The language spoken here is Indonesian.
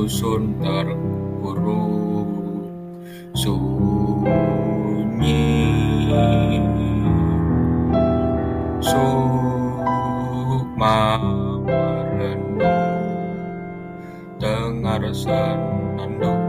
Rusun terpuruk Sunyi Sukma merenung Dengar senandung